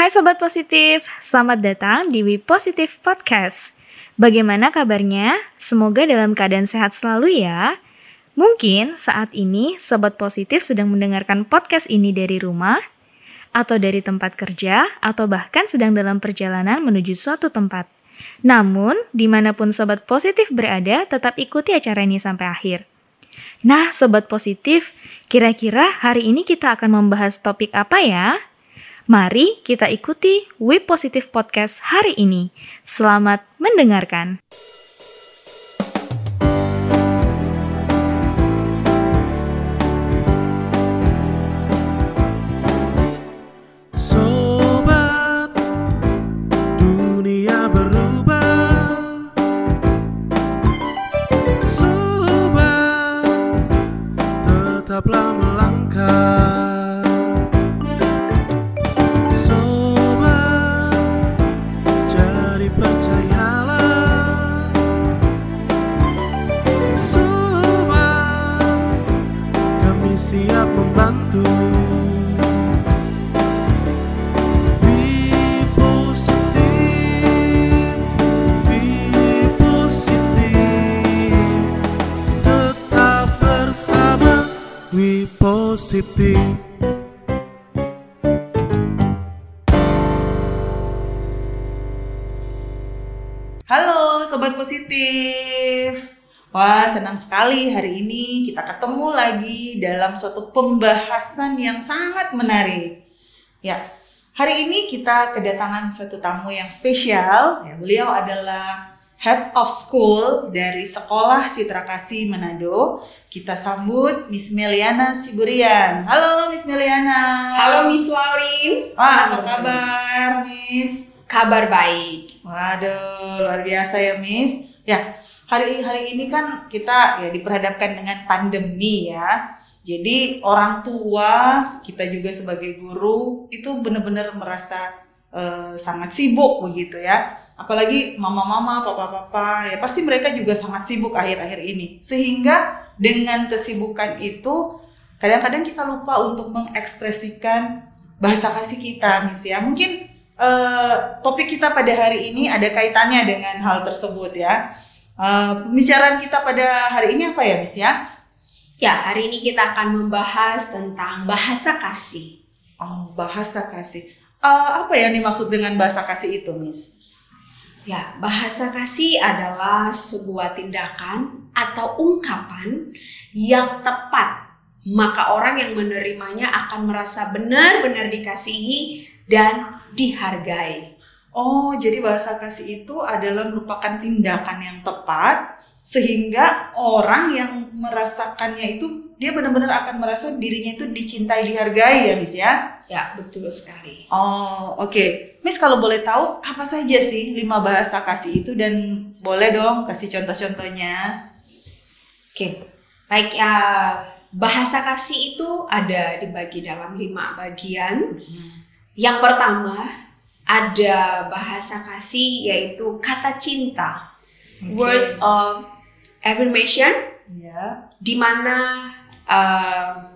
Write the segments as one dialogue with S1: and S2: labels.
S1: Hai Sobat Positif, selamat datang di We Positive Podcast. Bagaimana kabarnya? Semoga dalam keadaan sehat selalu ya. Mungkin saat ini Sobat Positif sedang mendengarkan podcast ini dari rumah, atau dari tempat kerja, atau bahkan sedang dalam perjalanan menuju suatu tempat. Namun, di mana pun Sobat Positif berada, tetap ikuti acara ini sampai akhir. Nah, Sobat Positif, kira-kira hari ini kita akan membahas topik apa ya? Mari kita ikuti We Positive Podcast hari ini. Selamat mendengarkan.
S2: Halo Sobat Positif. Wah senang sekali hari ini kita ketemu lagi dalam suatu pembahasan yang sangat menarik. Ya, hari ini kita kedatangan satu tamu yang spesial. Ya, Beliau adalah Head of School dari Sekolah Citra Kasih Manado Kita sambut Miss Meliana Siburian Halo Miss Meliana
S3: Halo Miss Laurin.
S2: Wah apa kabar Miss?
S3: Kabar baik.
S2: Waduh, luar biasa ya, Miss. Ya, hari hari ini kan kita ya diperhadapkan dengan pandemi ya. Jadi orang tua, kita juga sebagai guru itu benar-benar merasa eh, sangat sibuk begitu ya. Apalagi mama-mama, papa-papa, ya pasti mereka juga sangat sibuk akhir-akhir ini. Sehingga dengan kesibukan itu kadang-kadang kita lupa untuk mengekspresikan bahasa kasih kita, Miss ya. Mungkin eh, topik kita pada hari ini ada kaitannya dengan hal tersebut ya. Eh, pembicaraan kita pada hari ini apa ya, Miss ya?
S3: Ya, hari ini kita akan membahas tentang bahasa kasih.
S2: Oh, bahasa kasih. Eh, apa yang dimaksud dengan bahasa kasih itu, Miss?
S3: Ya, bahasa kasih adalah sebuah tindakan atau ungkapan yang tepat. Maka orang yang menerimanya akan merasa benar-benar dikasihi dan dihargai.
S2: Oh, jadi bahasa kasih itu adalah merupakan tindakan yang tepat sehingga orang yang merasakannya itu dia benar-benar akan merasa dirinya itu dicintai, dihargai ya, Miss ya.
S3: Ya, betul sekali.
S2: Oh, oke. Miss kalau boleh tahu apa saja sih lima bahasa kasih itu dan boleh dong kasih contoh-contohnya.
S3: Oke, baik ya. Bahasa kasih itu ada dibagi dalam lima bagian. Yang pertama ada bahasa kasih yaitu kata cinta, words of affirmation,
S2: Ya.
S3: di mana uh,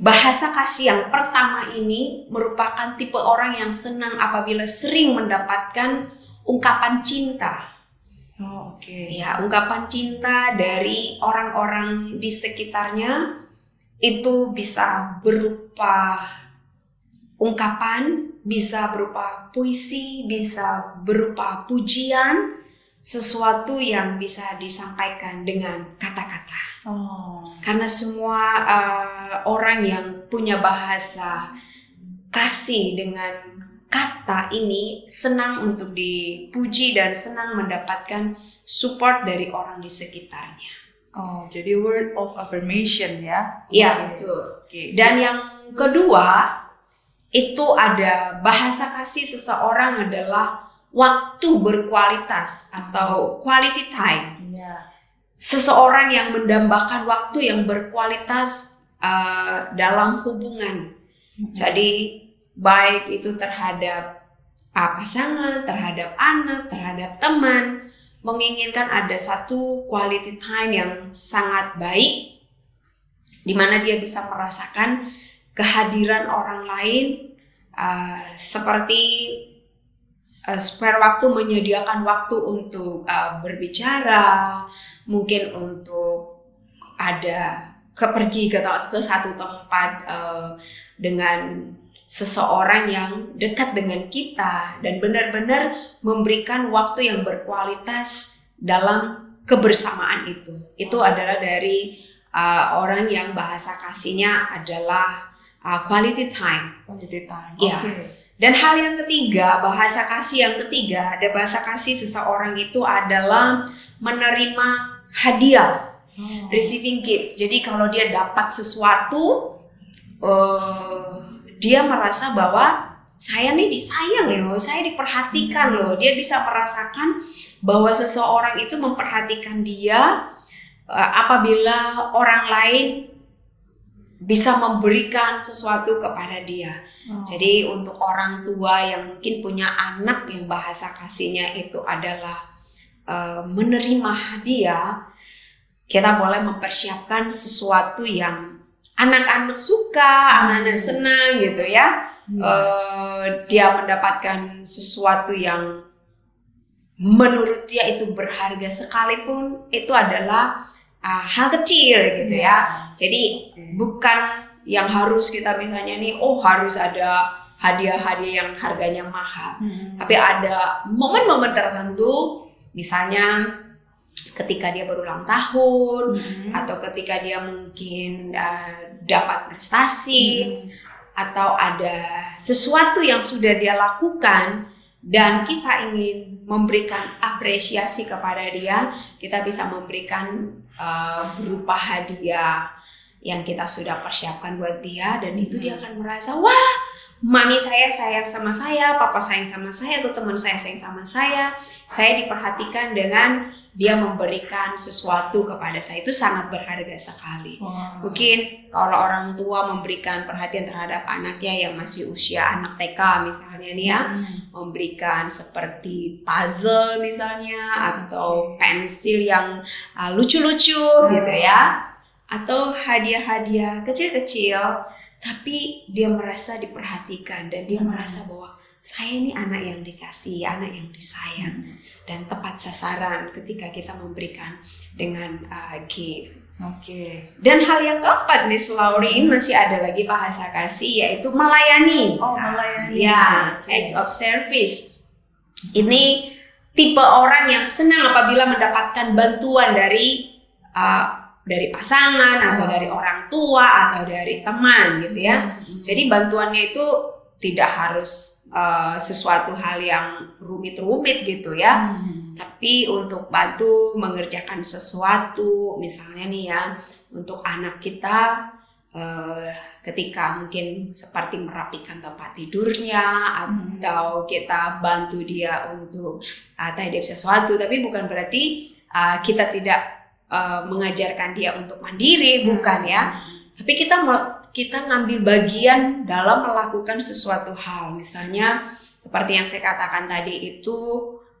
S3: bahasa kasih yang pertama ini merupakan tipe orang yang senang apabila sering mendapatkan ungkapan cinta.
S2: Oh, oke.
S3: Ya, ungkapan cinta dari orang-orang di sekitarnya itu bisa berupa ungkapan, bisa berupa puisi, bisa berupa pujian, sesuatu yang bisa disampaikan dengan kata-kata.
S2: Oh.
S3: Karena semua uh, orang yang punya bahasa kasih dengan kata ini senang untuk dipuji dan senang mendapatkan support dari orang di sekitarnya.
S2: Oh, jadi word of affirmation ya.
S3: Iya,
S2: Oke.
S3: betul.
S2: Oke.
S3: Dan yang kedua itu ada bahasa kasih seseorang adalah waktu berkualitas atau quality time.
S2: Iya.
S3: Seseorang yang mendambakan waktu yang berkualitas uh, dalam hubungan. Jadi baik itu terhadap uh, pasangan, terhadap anak, terhadap teman, menginginkan ada satu quality time yang sangat baik di mana dia bisa merasakan kehadiran orang lain uh, seperti uh, spare waktu menyediakan waktu untuk uh, berbicara, mungkin untuk ada kepergi ke, ke satu tempat uh, dengan seseorang yang dekat dengan kita dan benar-benar memberikan waktu yang berkualitas dalam kebersamaan itu. Itu adalah dari uh, orang yang bahasa kasihnya adalah uh, quality time.
S2: Quality time.
S3: Iya.
S2: Oke.
S3: Dan hal yang ketiga, bahasa kasih yang ketiga, ada bahasa kasih seseorang itu adalah menerima hadiah,
S2: Oh.
S3: receiving gifts. Jadi kalau dia dapat sesuatu, eh, dia merasa bahwa saya nih disayang loh, saya diperhatikan loh. Dia bisa merasakan bahwa seseorang itu memperhatikan dia eh, apabila orang lain bisa memberikan sesuatu kepada dia.
S2: Oh.
S3: Jadi untuk orang tua yang mungkin punya anak yang bahasa kasihnya itu adalah eh, menerima hadiah, kita boleh mempersiapkan sesuatu yang anak-anak suka, anak-anak senang gitu ya.
S2: Iya.
S3: Eh, dia mendapatkan sesuatu yang menurut dia itu berharga sekalipun itu adalah ah, hal kecil gitu
S2: Iya.
S3: ya. Jadi bukan yang harus kita misalnya nih oh harus ada hadiah-hadiah yang harganya mahal
S2: Hmm.
S3: tapi ada momen-momen tertentu misalnya ketika dia berulang tahun
S2: Hmm.
S3: atau ketika dia mungkin uh, dapat prestasi
S2: Hmm.
S3: atau ada sesuatu yang sudah dia lakukan dan kita ingin memberikan apresiasi kepada dia, kita bisa memberikan uh, berupa hadiah yang kita sudah persiapkan buat dia dan itu dia akan merasa wah mami saya sayang sama saya, papa sayang sama saya atau teman saya sayang sama saya, saya diperhatikan dengan dia memberikan sesuatu kepada saya itu sangat berharga sekali.
S2: Wah.
S3: Mungkin kalau orang tua memberikan perhatian terhadap anaknya yang masih usia anak TK misalnya nih ya,
S2: Hmm.
S3: memberikan seperti puzzle misalnya atau pensil yang uh, lucu-lucu gitu ya, atau hadiah-hadiah kecil-kecil, tapi dia merasa diperhatikan dan dia
S2: Hmm.
S3: merasa bahwa saya ini anak yang dikasih, anak yang disayang dan tepat sasaran ketika kita memberikan dengan uh, gift.
S2: Oke.
S3: Dan hal yang keempat, Miss Laurin masih ada lagi bahasa kasih yaitu melayani.
S2: Oh, melayani.
S3: Ya,
S2: Oke.
S3: acts of service. Ini tipe orang yang senang apabila mendapatkan bantuan dari uh, dari pasangan atau
S2: Oh.
S3: dari orang tua atau dari teman gitu ya.
S2: Hmm.
S3: Jadi bantuannya itu tidak harus uh, sesuatu hal yang rumit-rumit gitu ya
S2: Hmm.
S3: tapi untuk bantu mengerjakan sesuatu misalnya nih ya untuk anak kita eh, ketika mungkin seperti merapikan tempat tidurnya
S2: Hmm.
S3: atau kita bantu dia untuk uh, up sesuatu tapi bukan berarti uh, kita tidak uh, mengajarkan dia untuk mandiri bukan ya tapi kita kita ngambil bagian dalam melakukan sesuatu hal misalnya seperti yang saya katakan tadi itu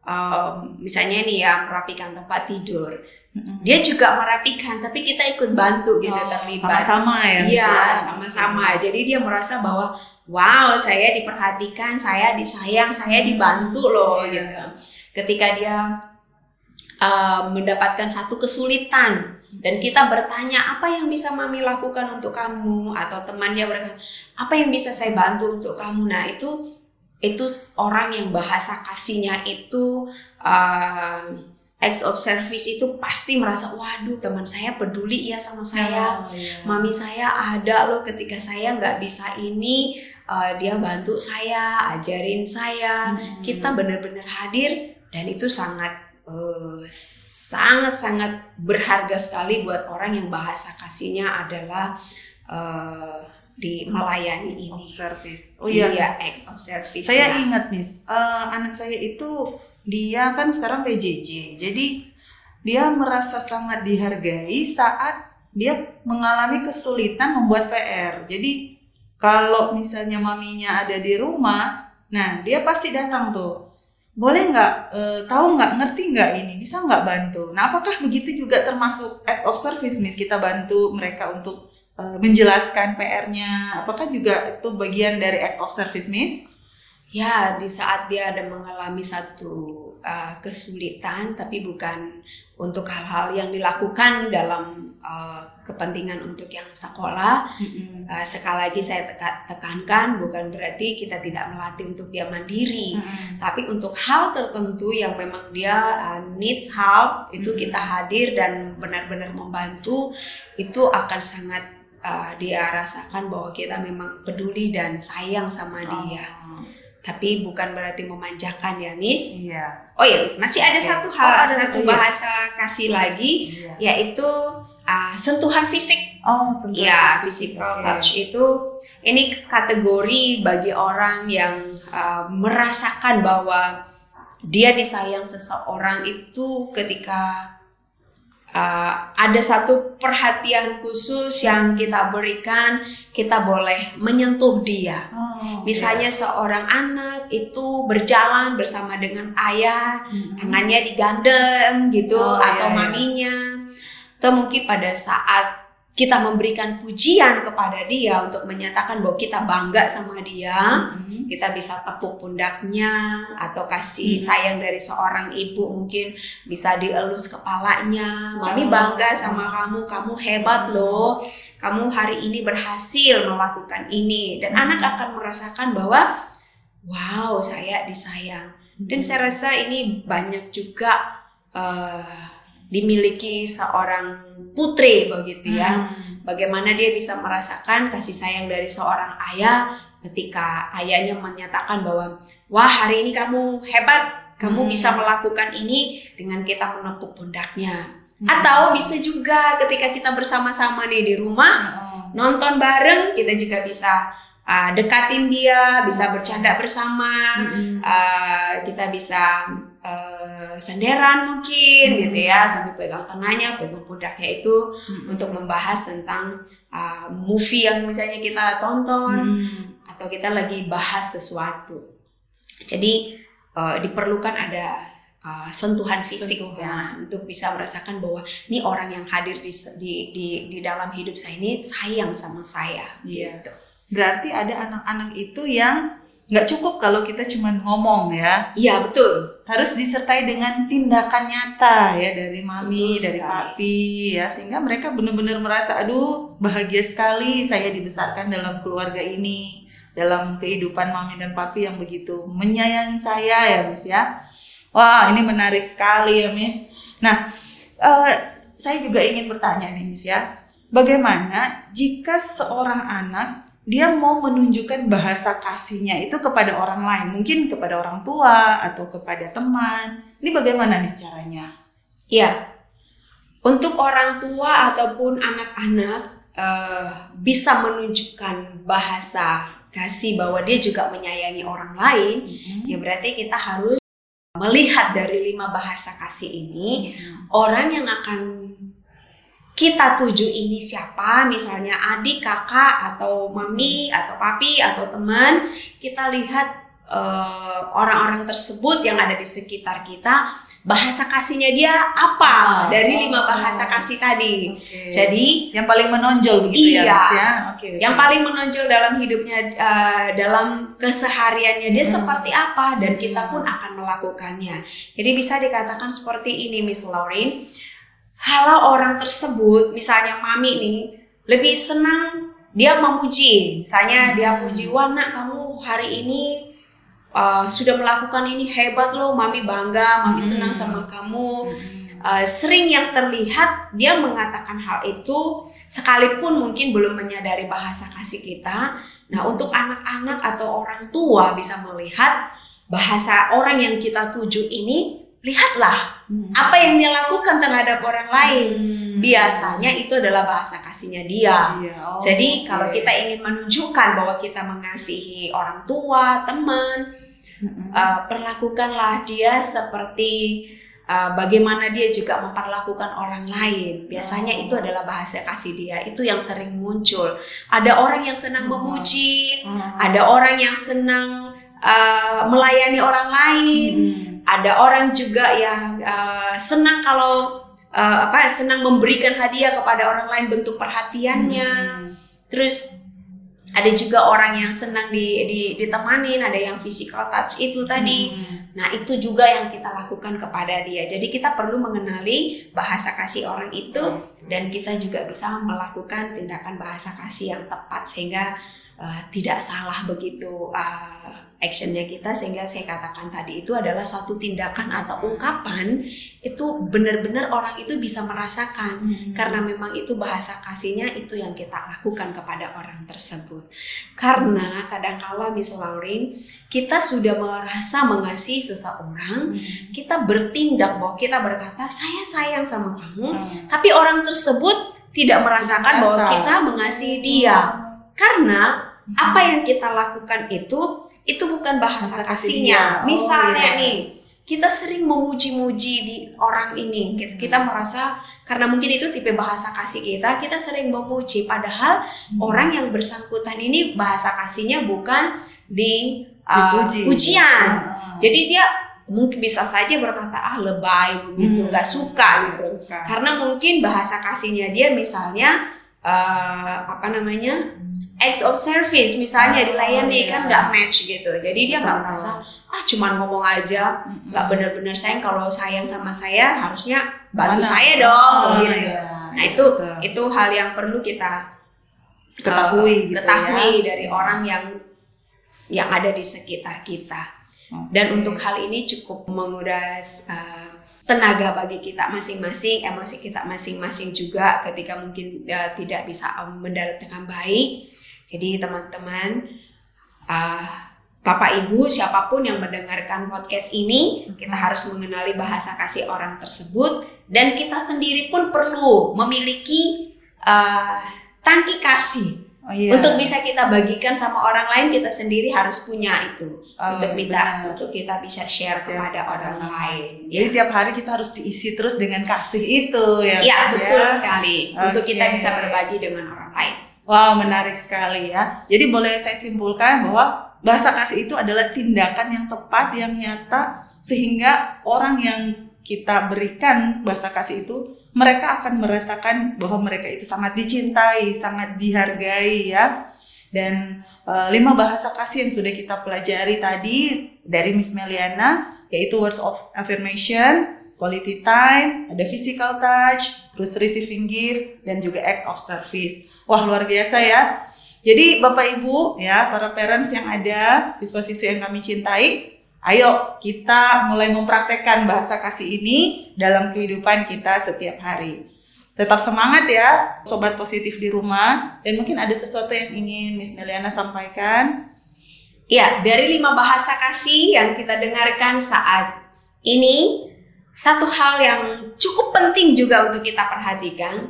S3: um, misalnya nih ya merapikan tempat tidur
S2: Hmm.
S3: dia juga merapikan tapi kita ikut bantu gitu
S2: Oh,
S3: terlibat
S2: Sama-sama ya.
S3: Iya,
S2: Ya.
S3: sama-sama. Jadi dia merasa bahwa wow, saya diperhatikan, saya disayang, saya dibantu loh
S2: Iya.
S3: gitu. Ketika dia uh, mendapatkan satu kesulitan dan kita bertanya apa yang bisa mami lakukan untuk kamu atau temannya berkata apa yang bisa saya bantu untuk kamu. Nah itu itu orang yang bahasa kasihnya itu uh, acts of service itu pasti merasa waduh teman saya peduli ya sama saya
S2: Oh, iya.
S3: mami saya ada loh ketika saya nggak bisa ini uh, dia bantu saya ajarin saya
S2: Hmm.
S3: kita benar-benar hadir dan itu sangat uh, sangat sangat berharga sekali buat orang yang bahasa kasihnya adalah uh, di melayani
S2: Of
S3: ini
S2: service. Oh iya.
S3: iya acts of service
S2: Saya
S3: ya.
S2: ingat, Miss. eh, anak saya itu dia kan sekarang PJJ. Jadi dia merasa sangat dihargai saat dia mengalami kesulitan membuat PR. Jadi kalau misalnya maminya ada di rumah, nah dia pasti datang tuh. Boleh nggak, eh, tahu nggak, ngerti nggak ini, bisa nggak bantu? Nah apakah begitu juga termasuk act of service, Miss? Kita bantu mereka untuk eh, menjelaskan PR-nya. Apakah juga itu bagian dari act of service, Miss?
S3: Ya, di saat dia ada mengalami satu uh, kesulitan, tapi bukan untuk hal-hal yang dilakukan dalam uh, kepentingan untuk yang sekolah. Uh, sekali lagi saya teka- tekankan, bukan berarti kita tidak melatih untuk dia mandiri, tapi untuk hal tertentu yang memang dia uh, needs help, itu
S2: Mm-mm.
S3: kita hadir dan benar-benar membantu, itu akan sangat uh, dia rasakan bahwa kita memang peduli dan sayang sama dia.
S2: Oh,
S3: Tapi bukan berarti memanjakan ya, Miss.
S2: iya.
S3: Oh ya, Miss. Masih ada
S2: Oke.
S3: satu
S2: Oh,
S3: hal,
S2: ada
S3: satu
S2: iya.
S3: bahasa kasih lagi,
S2: Iya.
S3: yaitu uh, sentuhan fisik.
S2: Oh, sentuhan
S3: Ya,
S2: fisik.
S3: physical touch itu ini kategori bagi orang yang uh, merasakan bahwa dia disayang seseorang itu ketika uh, ada satu perhatian khusus yang kita berikan, kita boleh menyentuh dia.
S2: Oh, oke.
S3: Misalnya seorang anak itu berjalan bersama dengan ayah,
S2: Mm-mm.
S3: tangannya digandeng gitu
S2: Oh,
S3: atau
S2: iya, iya.
S3: maminya. Atau mungkin pada saat kita memberikan pujian kepada dia untuk menyatakan bahwa kita bangga sama dia,
S2: Mm-mm.
S3: kita bisa tepuk pundaknya atau kasih
S2: Hmm.
S3: sayang dari seorang ibu mungkin bisa dielus kepalanya. Mami bangga sama kamu, kamu hebat loh. Kamu hari ini berhasil melakukan ini dan
S2: Hmm.
S3: anak akan merasakan bahwa wow, saya disayang. Dan saya rasa ini banyak juga eh, dimiliki seorang putri begitu ya.
S2: Hmm.
S3: Bagaimana dia bisa merasakan kasih sayang dari seorang ayah ketika ayahnya menyatakan bahwa wah hari ini kamu hebat, kamu
S2: Hmm.
S3: bisa melakukan ini dengan kita menepuk pundaknya.
S2: Hmm.
S3: Atau bisa juga ketika kita bersama-sama nih di rumah
S2: Oh.
S3: nonton bareng, kita juga bisa uh, dekatin dia, bisa bercanda bersama,
S2: Mm-mm.
S3: uh, kita bisa uh, senderan mungkin
S2: Hmm.
S3: gitu ya sambil pegang tengahnya, pegang pundaknya itu
S2: Mm-mm.
S3: untuk membahas tentang uh, movie yang misalnya kita tonton
S2: Mm.
S3: atau kita lagi bahas sesuatu. Jadi uh, diperlukan ada uh, sentuhan fisik
S2: Sentuhan.
S3: ya untuk bisa merasakan bahwa ini orang yang hadir di di di, di dalam hidup saya ini sayang sama saya
S2: Iya.
S3: gitu.
S2: Berarti ada anak-anak itu yang nggak cukup kalau kita cuma ngomong ya,
S3: Iya betul.
S2: harus disertai dengan tindakan nyata ya dari mami,
S3: Betul
S2: dari
S3: sekali.
S2: papi ya, sehingga mereka benar-benar merasa aduh bahagia sekali saya dibesarkan dalam keluarga ini, dalam kehidupan mami dan papi yang begitu menyayangi saya ya Miss ya. Wah ini menarik sekali ya Miss. Nah eh, saya juga ingin bertanya nih Miss ya, bagaimana jika seorang anak dia mau menunjukkan bahasa kasihnya itu kepada orang lain, mungkin kepada orang tua atau kepada teman. Ini bagaimana nih caranya?
S3: Iya. Untuk orang tua ataupun anak-anak eh, bisa menunjukkan bahasa kasih bahwa dia juga menyayangi orang lain, ya berarti kita harus melihat dari lima bahasa kasih ini orang yang akan kita tuju ini siapa, misalnya adik, kakak, atau mami, atau papi, atau teman, kita lihat eh, orang-orang tersebut yang ada di sekitar kita, bahasa kasihnya dia apa
S2: Ah,
S3: dari
S2: oh.
S3: lima bahasa kasih tadi.
S2: Oke.
S3: Jadi
S2: yang paling menonjol begitu
S3: Iya.
S2: ya, Mas ya? Oke.
S3: yang paling menonjol dalam hidupnya, eh, dalam kesehariannya dia
S2: Hmm.
S3: seperti apa dan kita pun akan melakukannya. Jadi bisa dikatakan seperti ini, Miss Lauren. Kalau orang tersebut, misalnya mami nih, lebih senang dia memuji. Misalnya dia
S2: Hmm.
S3: puji, wah nak kamu hari ini uh, sudah melakukan ini hebat loh, mami bangga, mami
S2: Hmm.
S3: senang sama kamu. Uh, sering yang terlihat dia mengatakan hal itu sekalipun mungkin belum menyadari bahasa kasih kita. Nah, untuk anak-anak atau orang tua bisa melihat bahasa orang yang kita tuju ini, lihatlah apa yang dia lakukan terhadap orang lain.
S2: Hmm.
S3: Biasanya itu adalah bahasa kasihnya dia.
S2: Iya, oh,
S3: Jadi
S2: oke.
S3: kalau kita ingin menunjukkan bahwa kita mengasihi orang tua, teman,
S2: Mm-mm.
S3: uh, perlakukanlah dia seperti uh, bagaimana dia juga memperlakukan orang lain. Biasanya
S2: Oh.
S3: itu adalah bahasa kasih dia. Itu yang sering muncul. Ada orang yang senang
S2: Oh.
S3: memuji,
S2: Oh.
S3: ada orang yang senang uh, melayani orang lain,
S2: Mm-mm.
S3: ada orang juga yang uh, senang kalau uh, apa senang memberikan hadiah kepada orang lain bentuk perhatiannya.
S2: Hmm.
S3: terus ada juga orang yang senang di, di ditemanin ada yang physical touch itu tadi
S2: Hmm.
S3: Nah, itu juga yang kita lakukan kepada dia. Jadi kita perlu mengenali bahasa kasih orang itu dan kita juga bisa melakukan tindakan bahasa kasih yang tepat sehingga uh, tidak salah begitu uh, actionnya kita sehingga saya katakan tadi itu adalah suatu tindakan atau ungkapan itu benar-benar orang itu bisa merasakan
S2: Hmm.
S3: karena memang itu bahasa kasihnya itu yang kita lakukan kepada orang tersebut. Karena kadangkala Miss Lauren kita sudah merasa mengasihi seseorang,
S2: Hmm.
S3: kita bertindak bahwa kita berkata saya sayang sama kamu,
S2: Hmm.
S3: tapi orang tersebut tidak merasakan bahwa kita mengasihi dia. Karena apa yang kita lakukan itu itu bukan bahasa
S2: Bahasa kasih
S3: kasihnya.
S2: Oh,
S3: Misalnya
S2: iya.
S3: nih, kita sering memuji-muji di orang ini. Kita, kita merasa karena mungkin itu tipe bahasa kasih kita, kita sering memuji padahal
S2: Hmm.
S3: orang yang bersangkutan ini bahasa kasihnya bukan di uh,
S2: Dipuji.
S3: pujian.
S2: Hmm.
S3: Jadi dia mungkin bisa saja berkata ah lebay begitu,
S2: Hmm.
S3: nggak suka gitu.
S2: Suka.
S3: Karena mungkin bahasa kasihnya dia misalnya eh, apa namanya acts of service misalnya
S2: Oh,
S3: dilayani
S2: iya.
S3: kan nggak match gitu. Jadi dia nggak merasa ah cuman ngomong aja nggak benar-benar sayang kalau sayang sama saya harusnya bantu
S2: Mana?
S3: saya dong
S2: Oh,
S3: begitu.
S2: iya.
S3: Nah itu
S2: Betul.
S3: itu hal yang perlu kita
S2: ketahui
S3: eh,
S2: gitu
S3: ketahui
S2: ya.
S3: dari orang yang yang ada di sekitar kita.
S2: Oke.
S3: Dan untuk hal ini cukup menguras uh, tenaga bagi kita masing-masing, emosi kita masing-masing juga ketika mungkin uh, tidak bisa mendarat dengan baik. Jadi teman-teman, uh, Bapak Ibu, siapa pun yang mendengarkan podcast ini, kita harus mengenali bahasa kasih orang tersebut dan kita sendiri pun perlu memiliki uh, tangki kasih
S2: Oh, iya.
S3: untuk bisa kita bagikan sama orang lain. Kita sendiri harus punya itu
S2: Oh,
S3: untuk kita
S2: benar.
S3: untuk kita bisa share
S2: Share
S3: kepada orang lain.
S2: Jadi
S3: Ya,
S2: tiap hari kita harus diisi terus dengan kasih itu ya.
S3: ya
S2: Mas,
S3: betul
S2: ya.
S3: sekali. Untuk kita bisa berbagi dengan orang lain.
S2: Wow, menarik sekali ya. Jadi boleh saya simpulkan bahwa bahasa kasih itu adalah tindakan yang tepat, yang nyata, sehingga orang yang kita berikan bahasa kasih itu, mereka akan merasakan bahwa mereka itu sangat dicintai, sangat dihargai ya. Dan eh, lima bahasa kasih yang sudah kita pelajari tadi dari Miss Meliana, yaitu words of affirmation, quality time, ada physical touch, terus receiving gift, dan juga act of service. Wah luar biasa ya. Jadi Bapak Ibu ya para parents yang ada, siswa-siswi yang kami cintai, ayo kita mulai mempraktekkan bahasa kasih ini dalam kehidupan kita setiap hari. Tetap semangat ya sobat positif di rumah dan mungkin ada sesuatu yang ingin Miss Meliana sampaikan.
S3: Ya, dari lima bahasa kasih yang kita dengarkan saat ini, satu hal yang cukup penting juga untuk kita perhatikan,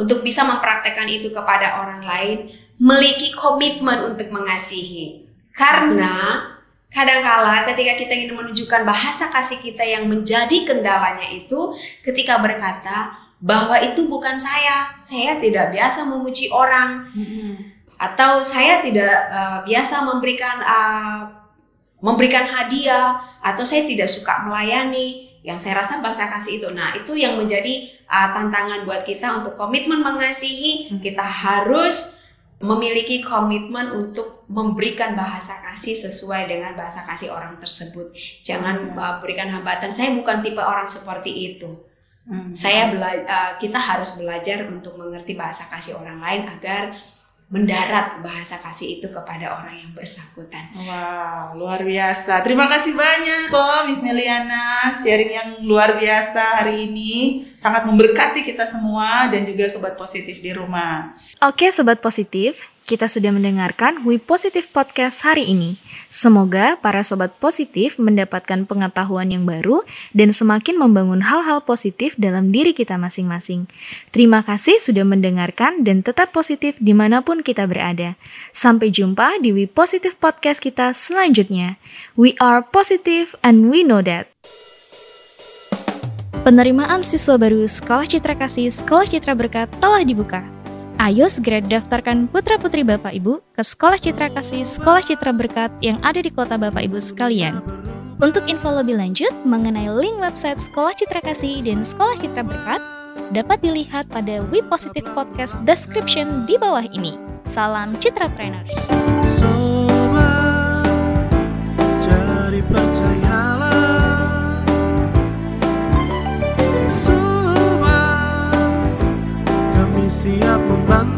S3: untuk bisa mempraktekkan itu kepada orang lain, memiliki komitmen untuk mengasihi. Karena kadangkala ketika kita ingin menunjukkan bahasa kasih kita yang menjadi kendalanya itu, ketika berkata bahwa itu bukan saya, saya tidak biasa memuji orang, atau saya tidak uh, biasa memberikan uh, memberikan hadiah atau saya tidak suka melayani yang saya rasa bahasa kasih itu nah itu yang menjadi uh, tantangan buat kita untuk komitmen mengasihi
S2: Hmm.
S3: kita harus memiliki komitmen untuk memberikan bahasa kasih sesuai dengan bahasa kasih orang tersebut jangan
S2: Hmm.
S3: uh, berikan hambatan saya bukan tipe orang seperti itu
S2: Hmm.
S3: saya bela- uh, kita harus belajar untuk mengerti bahasa kasih orang lain agar mendarat bahasa kasih itu kepada orang yang bersangkutan.
S2: Wow, luar biasa. Terima kasih banyak loh Miss Meliana. Sharing yang luar biasa hari ini. Sangat memberkati kita semua dan juga sobat positif di rumah.
S1: Oke Sobat Positif, kita sudah mendengarkan We Positive Podcast hari ini. Semoga para Sobat Positif mendapatkan pengetahuan yang baru dan semakin membangun hal-hal positif dalam diri kita masing-masing. Terima kasih sudah mendengarkan dan tetap positif di mana pun kita berada. Sampai jumpa di We Positive Podcast kita selanjutnya. We are positive and we know that. Penerimaan siswa baru Sekolah Citra Kasih Sekolah Citra Berkat telah dibuka. Ayo segera daftarkan putra-putri Bapak Ibu ke Sekolah Citra Kasih Sekolah Citra Berkat yang ada di kota Bapak Ibu sekalian. Untuk info lebih lanjut mengenai link website Sekolah Citra Kasih dan Sekolah Citra Berkat dapat dilihat pada We Positive Podcast description di bawah ini. Salam Citra Trainers.
S4: Sobat, jadi percayalah